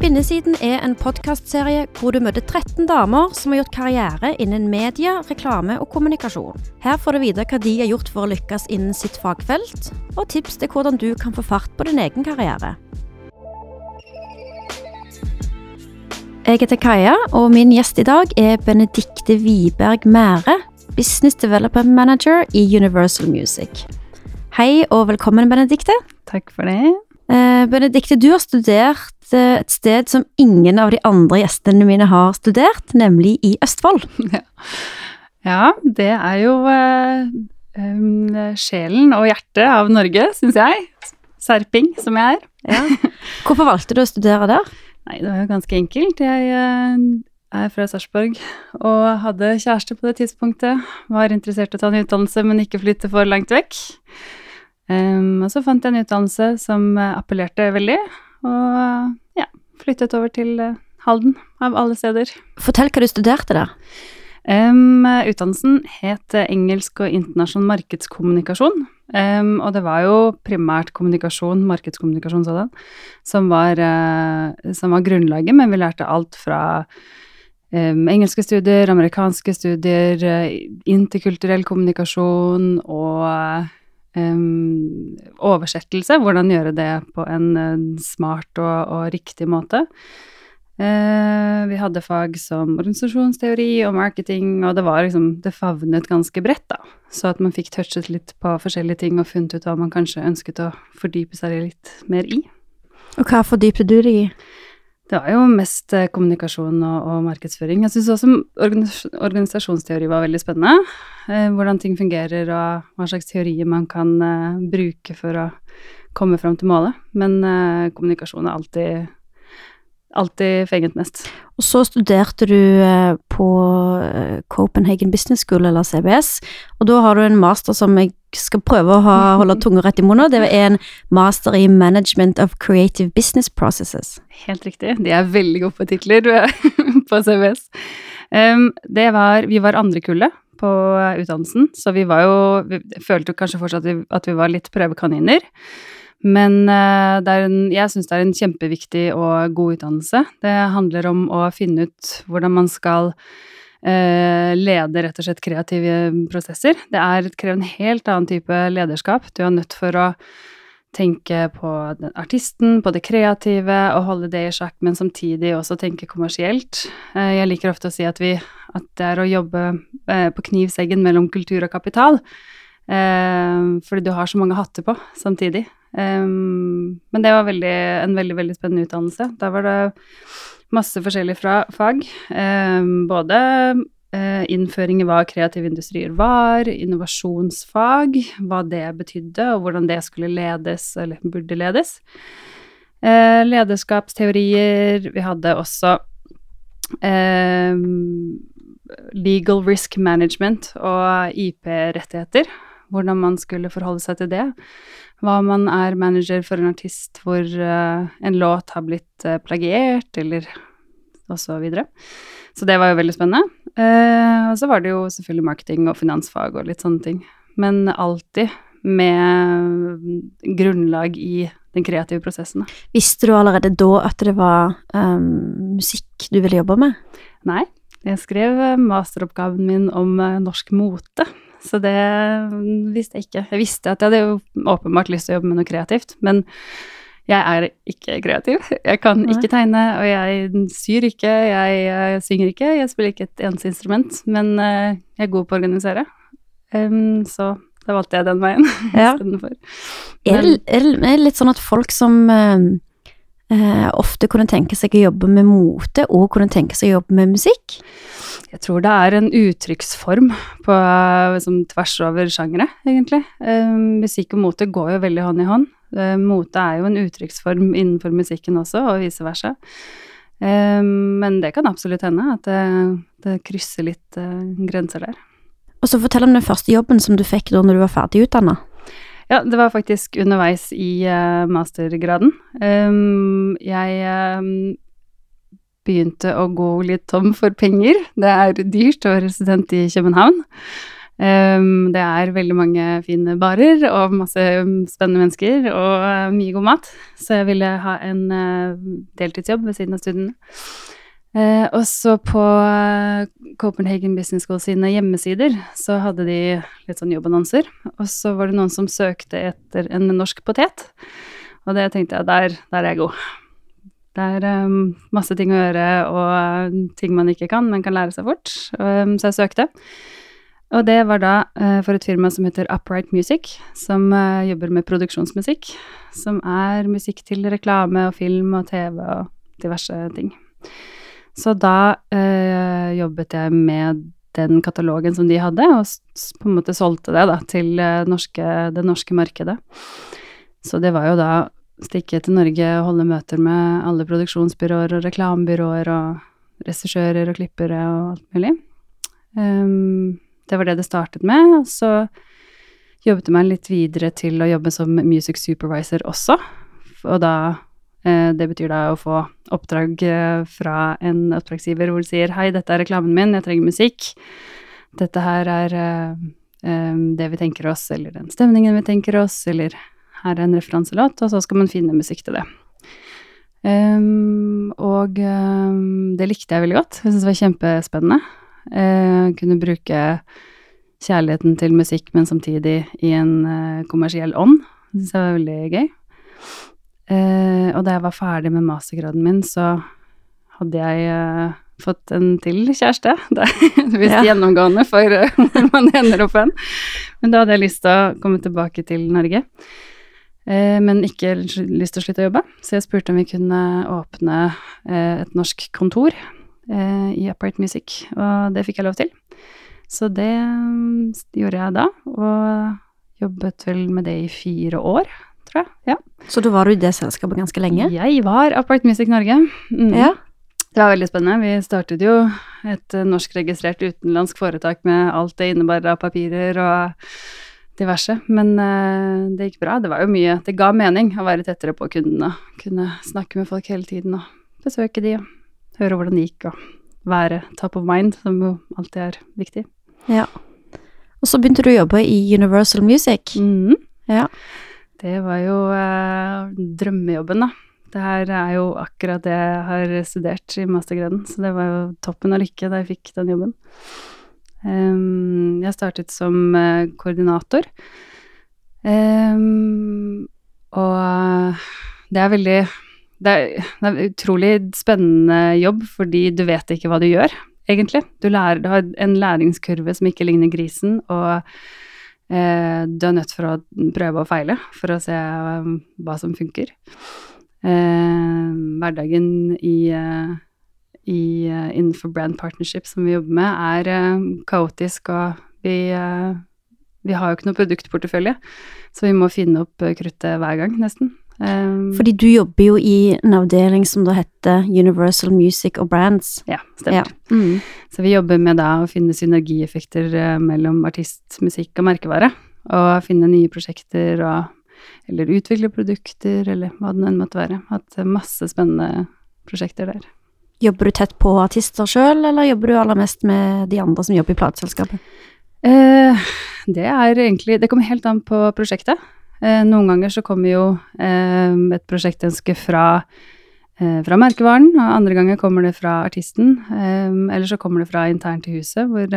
Kvinnesiden er en podkastserie hvor du møter 13 damer som har gjort karriere innen media, reklame og kommunikasjon. Her får du vite hva de har gjort for å lykkes innen sitt fagfelt, og tips til hvordan du kan få fart på din egen karriere. Jeg heter Kaja, og min gjest i dag er Benedikte Wiberg Mære, Business Development Manager i Universal Music. Hei og velkommen, Benedikte. Takk for det. Eh, Benedikte, du har studert eh, et sted som ingen av de andre gjestene mine har studert, nemlig i Østfold. Ja, det er jo eh, um, sjelen og hjertet av Norge, syns jeg. Serping, som jeg er. Ja. Hvorfor valgte du å studere der? Nei, det var jo ganske enkelt. Jeg eh, er fra Sarpsborg og hadde kjæreste på det tidspunktet. Var interessert i å ta en utdannelse, men ikke flytte for langt vekk. Um, og så fant jeg en utdannelse som appellerte veldig, og ja, flyttet over til eh, Halden, av alle steder. Fortell hva du studerte der. Um, utdannelsen het engelsk og internasjonal markedskommunikasjon. Um, og det var jo primært kommunikasjon, markedskommunikasjon sådan, som var, uh, som var grunnlaget, men vi lærte alt fra um, engelske studier, amerikanske studier, interkulturell kommunikasjon og oversettelse. Hvordan gjøre det på en smart og, og riktig måte. Uh, vi hadde fag som organisasjonsteori og marketing, og det var liksom Det favnet ganske bredt, da. Så at man fikk touchet litt på forskjellige ting og funnet ut hva man kanskje ønsket å fordype seg litt mer i. Og hva fordypte du deg i? Det var jo mest eh, kommunikasjon og, og markedsføring. Jeg syns også organis organisasjonsteori var veldig spennende. Eh, hvordan ting fungerer og hva slags teorier man kan eh, bruke for å komme fram til målet. Men kommunikasjon er alltid alltid fenget mest. Og så studerte du eh, på eh, Copenhagen Business School, eller CBS, og da har du en master som jeg skal prøve å ha, holde tunga rett i munnen. Det er en master i Management of Creative Business Processes. Helt riktig. De er veldig gode på titler på CBS. Det var Vi var andre kullet på utdannelsen, så vi var jo Vi følte kanskje fortsatt at vi var litt prøvekaniner. Men uh, en, jeg syns det er en kjempeviktig og god utdannelse. Det handler om å finne ut hvordan man skal uh, lede rett og slett kreative prosesser. Det er, krever en helt annen type lederskap. Du er nødt for å tenke på artisten, på det kreative, og holde det i sjakk, men samtidig også tenke kommersielt. Uh, jeg liker ofte å si at, vi, at det er å jobbe på knivseggen mellom kultur og kapital. fordi du har så mange hatter på samtidig. Um, men det var veldig, en veldig, veldig spennende utdannelse. Da var det masse forskjellige fra, fag. Um, både uh, innføring i hva kreative industrier var, innovasjonsfag, hva det betydde, og hvordan det skulle ledes, eller burde ledes. Uh, lederskapsteorier. Vi hadde også uh, legal risk management og IP-rettigheter. Hvordan man skulle forholde seg til det hva man er manager for en artist hvor uh, en låt har blitt uh, plagiert, eller og så videre. Så det var jo veldig spennende. Uh, og så var det jo selvfølgelig marketing og finansfag og litt sånne ting. Men alltid med grunnlag i den kreative prosessen. Visste du allerede da at det var um, musikk du ville jobbe med? Nei. Jeg skrev masteroppgaven min om norsk mote, så det visste jeg ikke. Jeg visste at jeg hadde jo åpenbart lyst til å jobbe med noe kreativt, men jeg er ikke kreativ. Jeg kan Nei. ikke tegne, og jeg syr ikke, jeg, jeg, synger ikke, jeg spiller ikke et eneste instrument, men uh, jeg er god på å organisere. Um, så da valgte jeg den veien ja. istedenfor. Er, er, det litt sånn at folk som uh, uh, ofte kunne tenke seg å jobbe med mote, og kunne tenke seg å jobbe med musikk? Jeg tror det er en uttrykksform på, liksom, tvers over sjangere, egentlig. Eh, musikk og mote går jo veldig hånd i hånd. Eh, mote er jo en uttrykksform innenfor musikken også, og vice versa. Eh, men det kan absolutt hende at det, det krysser litt eh, grenser der. Og så Fortell om den første jobben som du fikk da når du var ferdig utdanna. Ja, det var faktisk underveis i uh, mastergraden. Um, jeg um, begynte å gå litt tom for penger. Det er dyrt å være student i København. Um, det er veldig mange fine barer og masse spennende mennesker og uh, mye god mat, så jeg ville ha en uh, deltidsjobb ved siden av studiene. Uh, og så på Copenhagen Business School sine hjemmesider så hadde de litt sånn jobbannonser, og så var det noen som søkte etter en norsk potet, og det tenkte jeg, der, der er jeg god. Det er um, masse ting å gjøre og ting man ikke kan, men kan lære seg fort, um, så jeg søkte. Og det var da uh, for et firma som heter Upright Music, som uh, jobber med produksjonsmusikk. Som er musikk til reklame og film og TV og diverse ting. Så da øh, jobbet jeg med den katalogen som de hadde, og på en måte solgte det da til norske, det norske markedet. Så det var jo da stikke til Norge og holde møter med alle produksjonsbyråer og reklamebyråer og regissører og klippere og alt mulig. Um, det var det det startet med. Og så jobbet jeg meg litt videre til å jobbe som music supervisor også. Og da eh, Det betyr da å få oppdrag eh, fra en oppdragsgiver hvor de sier hei, dette er reklamen min, jeg trenger musikk. Dette her er eh, det vi tenker oss, eller den stemningen vi tenker oss, eller her er en referanselåt, og så skal man finne musikk til det. Og det likte jeg veldig godt. Jeg syntes det var kjempespennende. Eh, kunne bruke kjærligheten til musikk, men samtidig i en eh, kommersiell ånd. Det syns jeg var veldig gøy. Eh, og da jeg var ferdig med mastergraden min, så hadde jeg eh, fått en til kjæreste. Det er visst ja. gjennomgående for eh, hvor man ender opp hen. Men da hadde jeg lyst til å komme tilbake til Norge. Eh, men ikke lyst til å slutte å jobbe, så jeg spurte om vi kunne åpne et norsk kontor eh, i Upright Music, og det fikk jeg lov til. Så det um, gjorde jeg da, og jobbet vel med det i fire år, tror jeg. Ja. Så da var du i det selskapet ganske lenge? Jeg var Upright Music Norge. Mm. Ja. Det var veldig spennende. Vi startet jo et eh, norskregistrert utenlandsk foretak med alt det innebærer av papirer og diverse. Men uh, det gikk bra. Det var jo mye Det ga mening å være tettere på kundene. Kunne snakke med folk hele tiden og besøke de og høre hvordan det gikk, og være top of mind, som jo alltid er viktig. Ja. Og så begynte du å jobbe i Universal Music. Mm. Ja. Det var jo eh, drømmejobben, da. Det her er jo akkurat det jeg har studert i mastergraden, så det var jo toppen av lykke da jeg fikk den jobben. Um, jeg startet som uh, koordinator, um, og det er veldig det er, det er utrolig spennende jobb, fordi du vet ikke hva du gjør, egentlig. Du, lærer, du har en læringskurve som ikke ligner grisen, og du er nødt for å prøve og feile for å se um, hva som funker. Eh, hverdagen i, uh, i innenfor brand partnership som vi jobber med, er kaotisk, og vi, vi har jo ikke noe produktportefølje, så vi må finne opp kruttet hver gang, nesten. Um, Fordi du jobber jo i en avdeling som da heter Universal Music og Brands. Ja, stemmer. Ja. Mm. Så vi jobber med da å finne synergieffekter eh, mellom artist, musikk og merkevare. Og finne nye prosjekter og Eller utvikle produkter, eller hva det enn måtte være. Hatt masse spennende prosjekter der. Jobber du tett på artister sjøl, eller jobber du aller mest med de andre som jobber i plateselskapet? Eh, det er egentlig Det kommer helt an på prosjektet. Eh, noen ganger så kommer jo eh, et prosjektønske fra, eh, fra merkevaren, og andre ganger kommer det fra artisten. Eller så kommer det fra internt i huset, hvor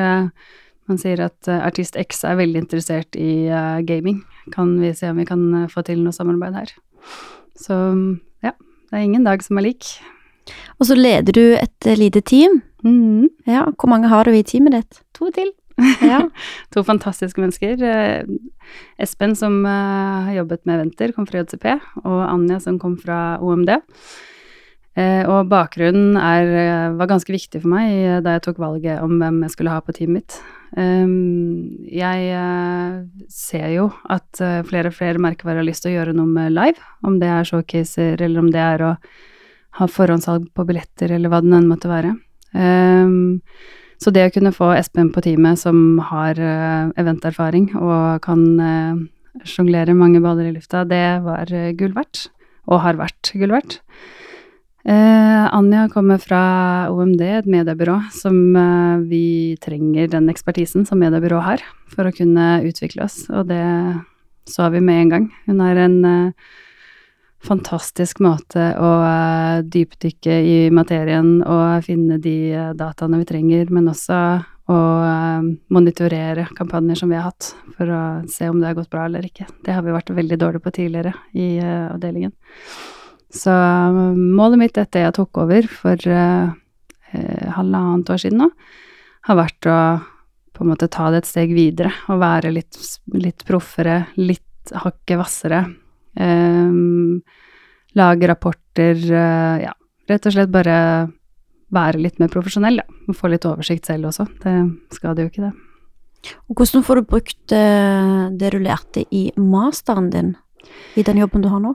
man sier at artist X er veldig interessert i gaming. Kan vi se om vi kan få til noe samarbeid her. Så ja, det er ingen dag som er lik. Og så leder du et lite team. Mm. Ja, hvor mange har du i teamet ditt? To til. Ja. to fantastiske mennesker. Eh, Espen, som uh, har jobbet med Venter, kom fra JCP, og Anja, som kom fra OMD. Uh, og bakgrunnen er, var ganske viktig for meg da jeg tok valget om hvem jeg skulle ha på teamet mitt. Um, jeg ser jo at flere og flere merkevarer har lyst til å gjøre noe med live, om det er showcaser, eller om det er å ha forhåndssalg på billetter, eller hva det enn måtte være. Så det å kunne få Espen på teamet som har uh, eventerfaring og kan uh, sjonglere mange baller i lufta, det var uh, gull verdt. Og har vært gull verdt. Eh, Anja kommer fra OMD, et mediebyrå, som eh, vi trenger den ekspertisen som mediebyrå har for å kunne utvikle oss, og det så vi med en gang. Hun har en eh, fantastisk måte å uh, dypdykke i materien og finne de uh, dataene vi trenger, men også å uh, monitorere kampanjer som vi har hatt, for å se om det har gått bra eller ikke. Det har vi vært veldig dårlige på tidligere i avdelingen. Så målet mitt etter jeg tok over for halvannet år siden nå, har vært å på en måte ta det et steg videre og være litt, litt proffere, litt hakket hvassere lage rapporter, uh, ja. Rett og slett bare være litt mer profesjonell, da. Og få litt oversikt selv også. Det skader jo ikke, det. Og hvordan får du brukt uh, det du lærte i masteren din, i den jobben du har nå?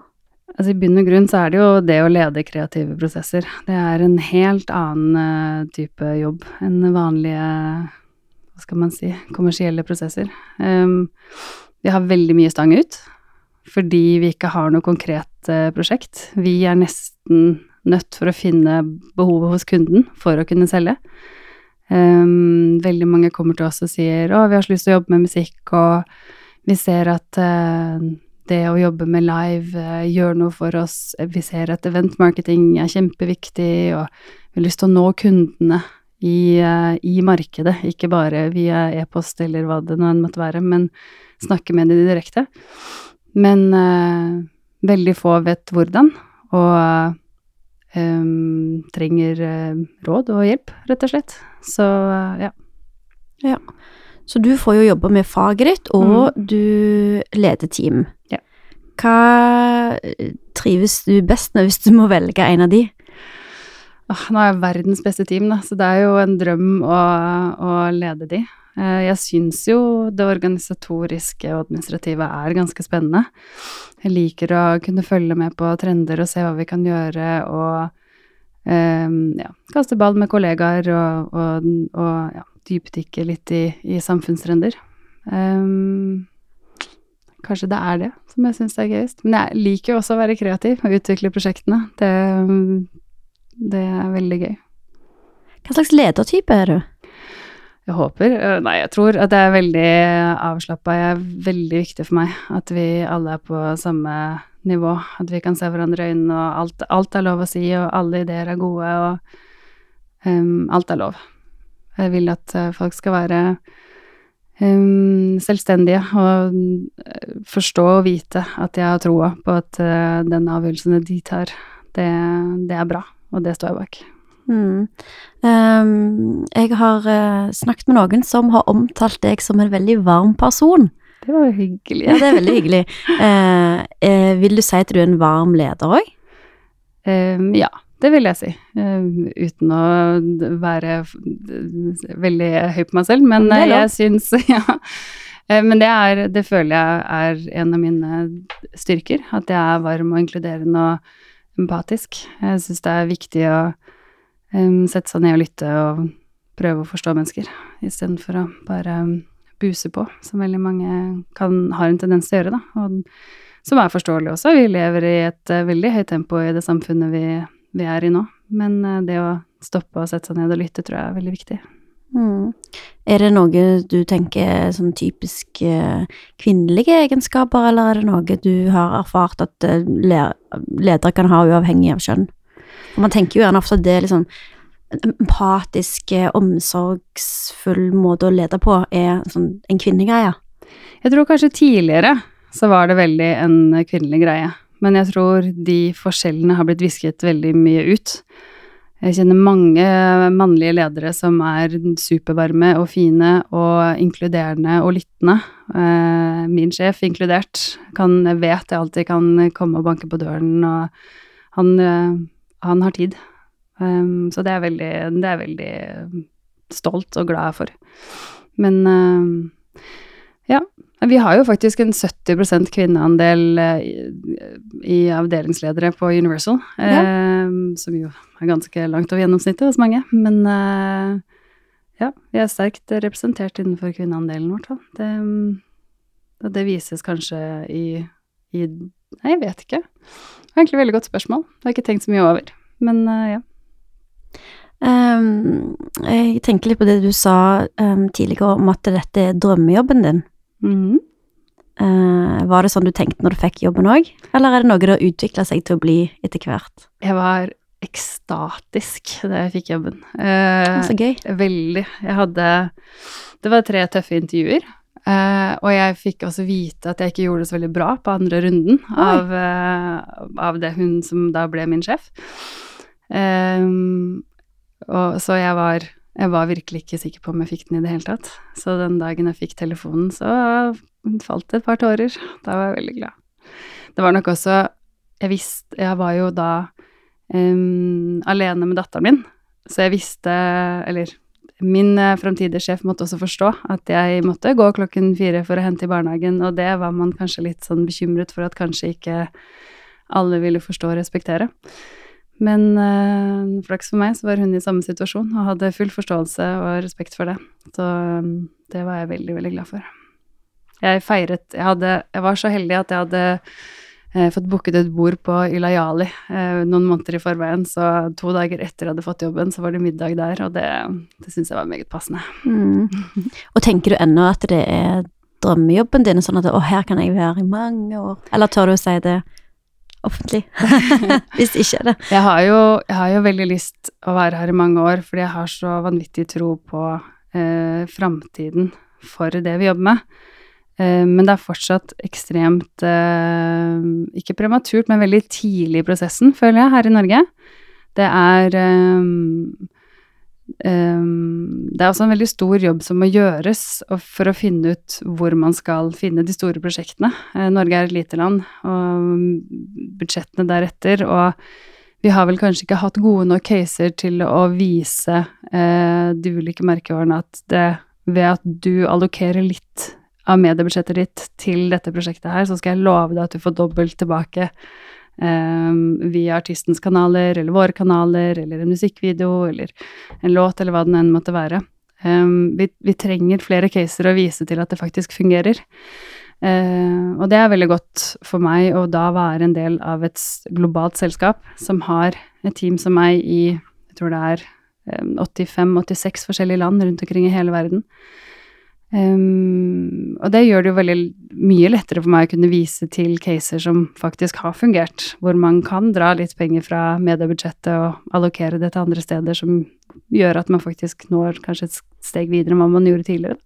Altså I bunn og grunn så er det jo det å lede kreative prosesser. Det er en helt annen uh, type jobb enn vanlige, hva skal man si, kommersielle prosesser. Um, vi har veldig mye stang ut fordi vi ikke har noe konkret eh, prosjekt. Vi er nesten nødt for å finne behovet hos kunden for å kunne selge. Um, veldig mange kommer til oss og sier 'Å, vi har så lyst til å jobbe med musikk', og vi ser at uh, det å jobbe med live uh, gjør noe for oss. Vi ser at eventmarketing er kjempeviktig, og vi har lyst til å nå kundene i, uh, i markedet, ikke bare via e-post eller hva det nå enn måtte være, men snakke med dem direkte. Men uh, veldig få vet hvordan, og um, trenger uh, råd og hjelp, rett og slett. Så ja. ja. Så du får jo jobbe med faget ditt, og mm. du leder team. Ja. Hva trives du best med hvis du må velge en av de? Nå har jeg verdens beste team, da, så det er jo en drøm å, å lede de. Eh, jeg syns jo det organisatoriske og administrative er ganske spennende. Jeg liker å kunne følge med på trender og se hva vi kan gjøre, og um, ja, kaste ball med kollegaer og, og, og ja, dypdykke litt i, i samfunnstrender. Um, kanskje det er det som jeg syns er gøyest. Men jeg liker jo også å være kreativ og utvikle prosjektene. Det, det er veldig gøy. Hva slags ledertype er du? Jeg håper. Eh, nei, jeg tror at det er veldig avslappa. Det er veldig viktig for meg at vi alle er på samme nivå. At vi kan se hverandre i øynene, og alt, alt, er lov å si, og alle ideer er gode, og um, alt er lov. Jeg vil at uh, folk skal være um, selvstendige og uh, forstå og vite at jeg har troa på at uh, den avgjørelsen de tar, det, det er bra, og det står jeg bak. Mm. Um, jeg har uh, snakket med noen som har omtalt deg som en veldig varm person. Det var jo hyggelig. ja, det er veldig hyggelig. Uh, uh, vil du si at du er en varm leder òg? Um, ja, det vil jeg si. uten å være veldig høy på meg selv, men jeg syns Ja. Men det, er, det føler jeg er en av mine styrker. At jeg er varm og inkluderende og empatisk. Jeg syns det er viktig å sette seg ned og lytte og prøve å forstå mennesker, istedenfor å bare buse på, som veldig mange kan, har en tendens til å gjøre, da. Og som er forståelig også. Vi lever i et uh, veldig høyt tempo i det samfunnet vi, vi er i nå. Men uh, det å stoppe og sette seg ned og lytte tror jeg er veldig viktig. Mm. Er det noe du tenker er sånn typisk uh, kvinnelige egenskaper, eller er det noe du har erfart at ledere kan ha uavhengig av kjønn? For man tenker jo gjerne ofte at det er liksom en empatisk, eh, omsorgsfull måte å lede på er sånn en kvinnegreie. Jeg tror kanskje tidligere så var det veldig en kvinnelig greie. Men jeg tror de forskjellene har blitt visket veldig mye ut. Jeg kjenner mange mannlige ledere som er supervarme og fine og inkluderende og lyttende. Eh, min sjef inkludert. Kan, vet jeg alltid kan komme og banke på døren, og han eh, han har tid. Um, så det er veldig Det er veldig stolt og glad for. Men um, ja. Vi har jo faktisk en 70 kvinneandel uh, i, avdelingsledere på Universal. Ja. Um, som jo er ganske langt over gjennomsnittet hos mange. Men uh, ja, vi er sterkt representert innenfor kvinneandelen vårt, da. Det, det vises kanskje i, i Nei, jeg vet ikke. Det er egentlig et veldig godt spørsmål. Det har jeg ikke tenkt så mye over. Men uh, ja. Um, jeg tenker litt på det du sa um, tidligere om at dette er drømmejobben din. Mhm. Uh, var det sånn du tenkte når du fikk jobben òg, eller er det noe det har utvikla seg til å bli etter hvert? Jeg var ekstatisk da jeg fikk jobben. Uh, Så gøy. Veldig. Jeg hadde Det var tre tøffe intervjuer. Eh, og jeg fikk også vite at jeg ikke gjorde det så veldig bra på andre runden av, uh, av det hun som da ble min sjef. Um, og så jeg var jeg var virkelig ikke sikker på om jeg fikk den i det hele tatt. Så den dagen jeg fikk telefonen, så falt det et par tårer. Da var jeg veldig glad. Det var nok også Jeg visste Jeg var jo da um, alene med datteren min, så jeg visste Eller min uh, framtidige sjef måtte også forstå at jeg måtte gå klokken fire for å hente i barnehagen, og det var man kanskje litt sånn bekymret for at kanskje ikke alle ville forstå og respektere. Men øh, flaks for meg så var hun i samme situasjon og hadde full forståelse og respekt for det. Så øh, det var jeg veldig, veldig glad for. Jeg feiret Jeg, hadde, jeg var så heldig at jeg hadde eh, fått booket et bord på Ilayali eh, noen måneder i forveien, så to dager etter jeg hadde fått jobben, så var det middag der, og det, det syns jeg var meget passende. Mm. Og tenker du ennå at det er drømmejobben din, sånn at å, her kan jeg være i mange år? Eller tør du å si det offentlig? Hvis ikke det. Jeg har, jo, jeg har jo veldig lyst å være her i mange år, fordi jeg har så vanvittig tro på eh, framtiden for det vi jobber med. Eh, men det er fortsatt ekstremt eh, Ikke prematurt, men veldig tidlig i prosessen, føler jeg, her i Norge. Det er eh, Det er også en veldig stor jobb som må gjøres for å finne ut hvor man skal finne de store prosjektene. Norge er et lite land, og budsjettene deretter. Og vi har vel kanskje ikke hatt gode nok caser til å vise de ulike merkevarene at det ved at du allokerer litt av mediebudsjettet ditt til dette prosjektet her, så skal jeg love deg at du får dobbelt tilbake um, via artistens kanaler, eller våre kanaler, eller en musikkvideo, eller en låt, eller hva den enn måtte være. Um, vi, vi trenger flere caser å vise til at det faktisk fungerer. Uh, og det er veldig godt for meg å da være en del av et globalt selskap som har et team som meg i jeg tror det er eh, 85-86 forskjellige land rundt omkring i hele verden. Um, og det gjør det jo veldig mye lettere for meg å kunne vise til caser som faktisk har fungert, hvor man kan dra litt penger fra mediebudsjettet og allokere det til andre steder som gjør at man faktisk når kanskje et steg videre enn hva man gjorde tidligere.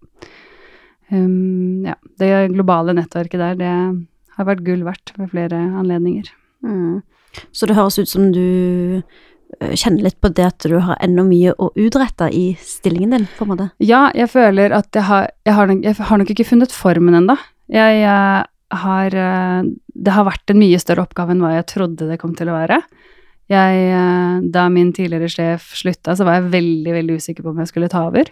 Um, ja, det globale nettverket der, det har vært gull verdt ved flere anledninger. Mm. Så det høres ut som du eh, kjenner litt på det at du har enda mye å utrette i stillingen din, på en måte. Ja, jeg føler at jeg har, jeg har, nok, jeg har nok ikke funnet formen ennå. Jeg jeg, har eh, Det har vært en mye større oppgave enn hva jeg trodde det kom til å være. Eh, da min tidligere sjef slutta, så var jeg veldig, veldig usikker på om jeg skulle ta over.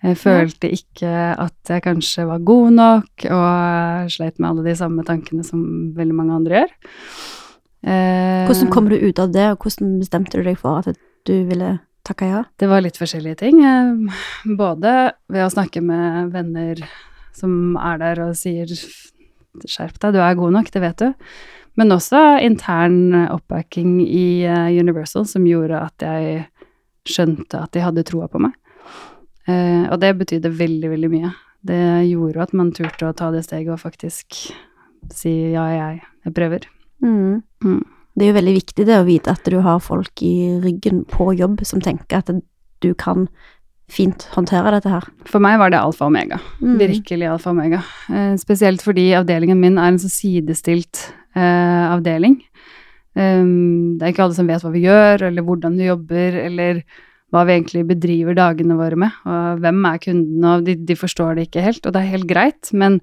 Jeg følte ikke at jeg kanskje var god nok, og sleit med alle de samme tankene som veldig mange andre gjør. Eh, Hvordan kom du ut av det, og hvordan bestemte du deg for at du ville takke ja? Det var litt forskjellige ting. eh, Både ved å snakke med venner som er der og sier 'skjerp deg, du er god nok', det vet du. Men også intern oppbacking i eh, Universal som gjorde at jeg skjønte at de hadde troa på meg. Og det betydde veldig, veldig mye. Det gjorde at man turte å ta det steget og faktisk si ja, jeg, jeg prøver. Mm. Mm. Det er jo veldig viktig det å vite at du har folk i ryggen på jobb som tenker at du kan fint håndtere dette her. For meg var det alfa og omega. Mm. Virkelig alfa og omega. Eh, spesielt fordi avdelingen min er en så sidestilt eh, avdeling. Um, det er ikke alle som vet hva vi gjør, eller hvordan vi jobber, eller hva vi egentlig bedriver dagene våre med, og hvem er kunden, og de, de forstår det ikke helt, og det er helt greit, men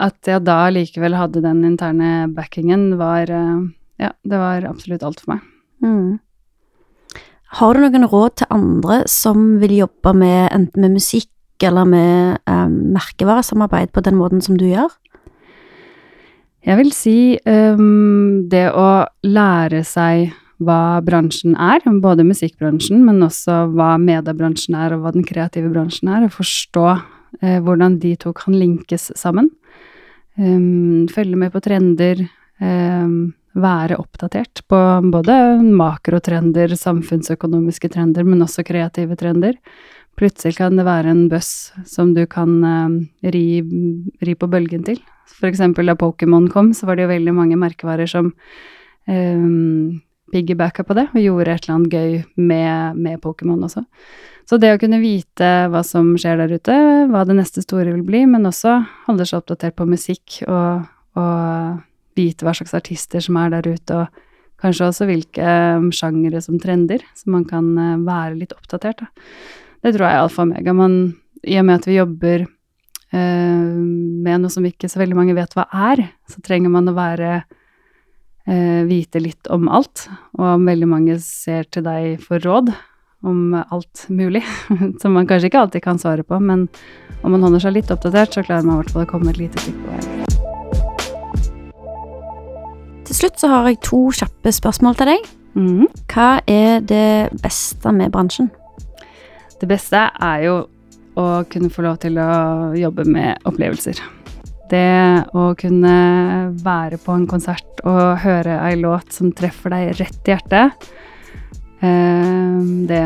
at jeg da likevel hadde den interne backingen, var eh, Ja, det var absolutt alt for meg. Mm. Har du noen råd til andre som vil jobbe med enten med musikk eller med eh, merkevaresamarbeid på den måten som du gjør? Jeg vil si um, det å lære seg hva bransjen er, både musikkbransjen, men også hva mediebransjen er, og hva den kreative bransjen er, og forstå eh, hvordan de to kan linkes sammen. Um, følge med på trender, um, være oppdatert på både makrotrender, samfunnsøkonomiske trender, men også kreative trender. Plutselig kan det være en buss som du kan uh, ri, ri, på bølgen til. For eksempel da Pokémon kom, så var det jo veldig mange merkevarer som um, piggybacka på det og gjorde et eller annet gøy med, med Pokémon også. Så det å kunne vite hva som skjer der ute, hva det neste store vil bli, men også holde seg oppdatert på musikk og, og vite hva slags artister som er der ute, og kanskje også hvilke um, sjangere som trender, så man kan uh, være litt oppdatert, da. Det tror jeg er alfa og omega. Man, I og med at vi jobber uh, med noe som ikke så veldig mange vet hva er, så trenger man å være uh, vite litt om alt, og om veldig mange ser til deg for råd, om alt mulig, som man kanskje ikke alltid kan svare på, men om man holder seg litt oppdatert, så klarer man i hvert fall å komme et lite stykke på vei. Til slutt så har jeg to kjappe spørsmål til deg. Mm. Hva er det beste med bransjen? Det beste er jo å kunne få lov til å jobbe med opplevelser. Det å kunne være på en konsert og høre ei låt som treffer deg rett i hjertet, det,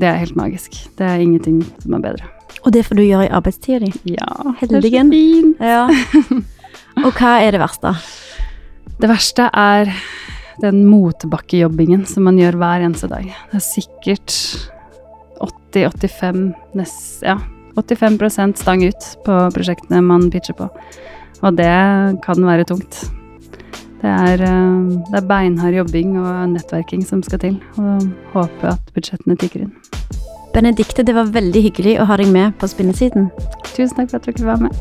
det er helt magisk. Det er ingenting som er bedre. Og det får du gjøre i arbeidstida di? Ja, Heldigen. det er så fint. Ja. Og hva er det verste? Det verste er den motbakkejobbingen som man gjør hver eneste dag. Det er sikkert 80-85 ja, 85% stang ut på prosjektene man pitcher på. Og det kan være tungt. Det er, eh, det er beinhard jobbing og nettverking som skal til, og håper at budsjettene tikker inn. Benedikte, det var veldig hyggelig å ha deg med på spinnesiden. Tusen takk for at dere var med.